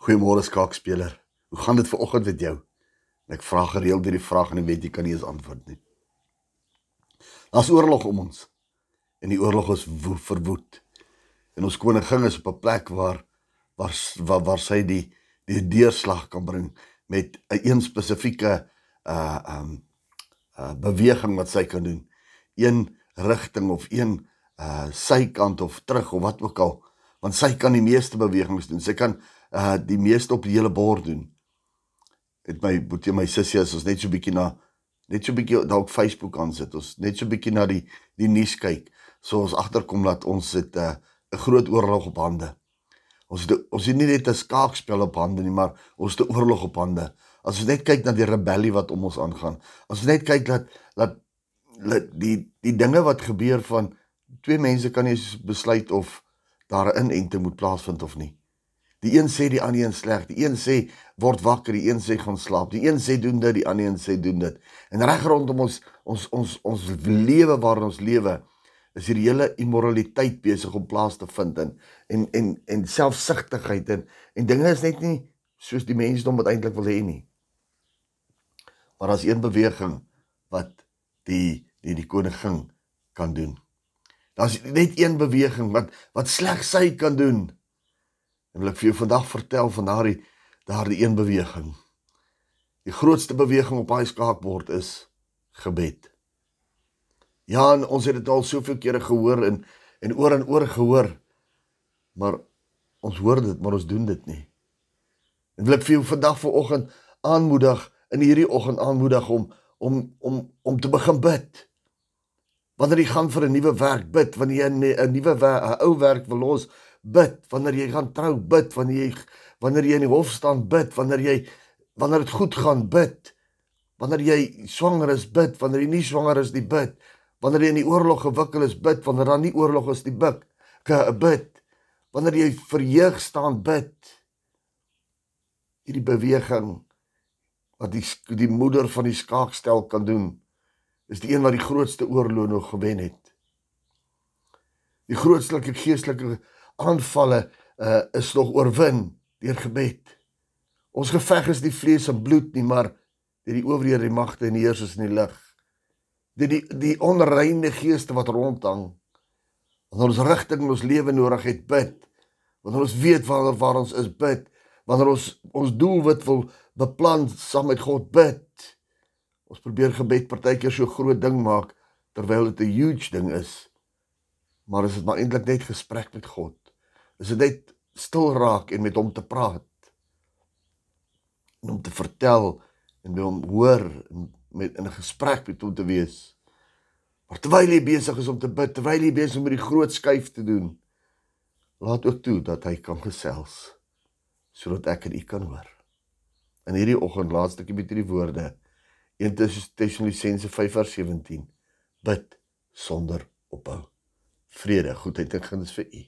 Goeiemôre skaakspeler. Hoe gaan dit vanoggend met jou? Ek vra gereeld hierdie vraag en ek weet jy kan nie eens antwoord nie. Daar's oorlog om ons. En die oorlog is verwoed. En ons koningin is op 'n plek waar waar waar, waar sy die die deurslag kan bring met 'n een spesifieke uh um uh beweging wat sy kan doen. Een rigting of een uh sykant of terug of wat ook al. Want sy kan die meeste bewegings doen. Sy kan uh die meeste op die hele bord doen. Het my boetie my sussie as ons net so bietjie na net so bietjie dalk Facebook aan sit. Ons net so bietjie na die die nuus kyk. So ons agterkom dat ons het 'n uh, 'n groot oorlog op hande. Ons het ons het nie net 'n skaakspel op hande nie, maar ons het 'n oorlog op hande. As ons net kyk na die rebellie wat om ons aangaan. As ons net kyk dat dat die die dinge wat gebeur van twee mense kan nie besluit of daar 'n inenting moet plaasvind of nie. Die een sê die ander een sleg. Die een sê word wakker, die een sê gaan slaap. Die een sê doen dit, die ander een sê doen dit. En reg rondom ons ons ons ons lewe waarin ons lewe is hier hele immoraliteit besig om plaas te vind in en en en selfsugtigheid en en dinge is net nie soos die mense dom wat eintlik wil hê nie. Maar as een beweging wat die die die koningin kan doen. Daar's net een beweging wat wat slegs sy kan doen. En wil ek vir jou vandag vertel van daardie daardie een beweging. Die grootste beweging op daai skaakbord is gebed. Ja, en ons het dit al soveel kere gehoor en en oor en oor gehoor. Maar ons hoor dit, maar ons doen dit nie. En wil ek vir jou vandag vanoggend aanmoedig in hierdie oggend aanmoedig om om om om te begin bid. Wanneer jy gaan vir 'n nuwe werk bid, wanneer jy 'n nuwe 'n ou werk wil los, bid wanneer jy gaan trou bid wanneer jy wanneer jy in die hof staan bid wanneer jy wanneer dit goed gaan bid. Wanneer jy swanger is bid. Wanneer jy nie swanger is die bid. Wanneer jy in die oorlog gewikkel is bid. Wanneer daar nie oorlog is die bid bid. Wanneer jy verheug staan bid. Hierdie beweging wat die die moeder van die skaakstel kan doen is die een wat die grootste oorlog nog gewen het. Die grootste geestelike aanvalle uh, is nog oorwin deur gebed. Ons geveg is nie vlees en bloed nie, maar deur die owerhede, die magte en die heersers in die lig. Deur die die onreine geeste wat rondhang. Wanneer ons rigting in ons lewe nodig het, bid. Wanneer ons weet waar waar ons is, bid. Wanneer ons ons doelwit wil beplan saam met God, bid. Ons probeer gebed partykeer so groot ding maak terwyl dit 'n huge ding is. Maar is dit maar eintlik net gesprek met God? Is dit net stil raak en met hom te praat en om te vertel en by hom hoor en met in 'n gesprek met hom te wees. Maar terwyl jy besig is om te bid, terwyl jy besig is om die groot skuif te doen, laat ook toe dat hy kan gesels sodat ek en u kan hoor. In hierdie oggend laaste ek met hierdie woorde 1 Tessalonisense 5:17 bid sonder ophou. Vrede, goedheid en guns vir u.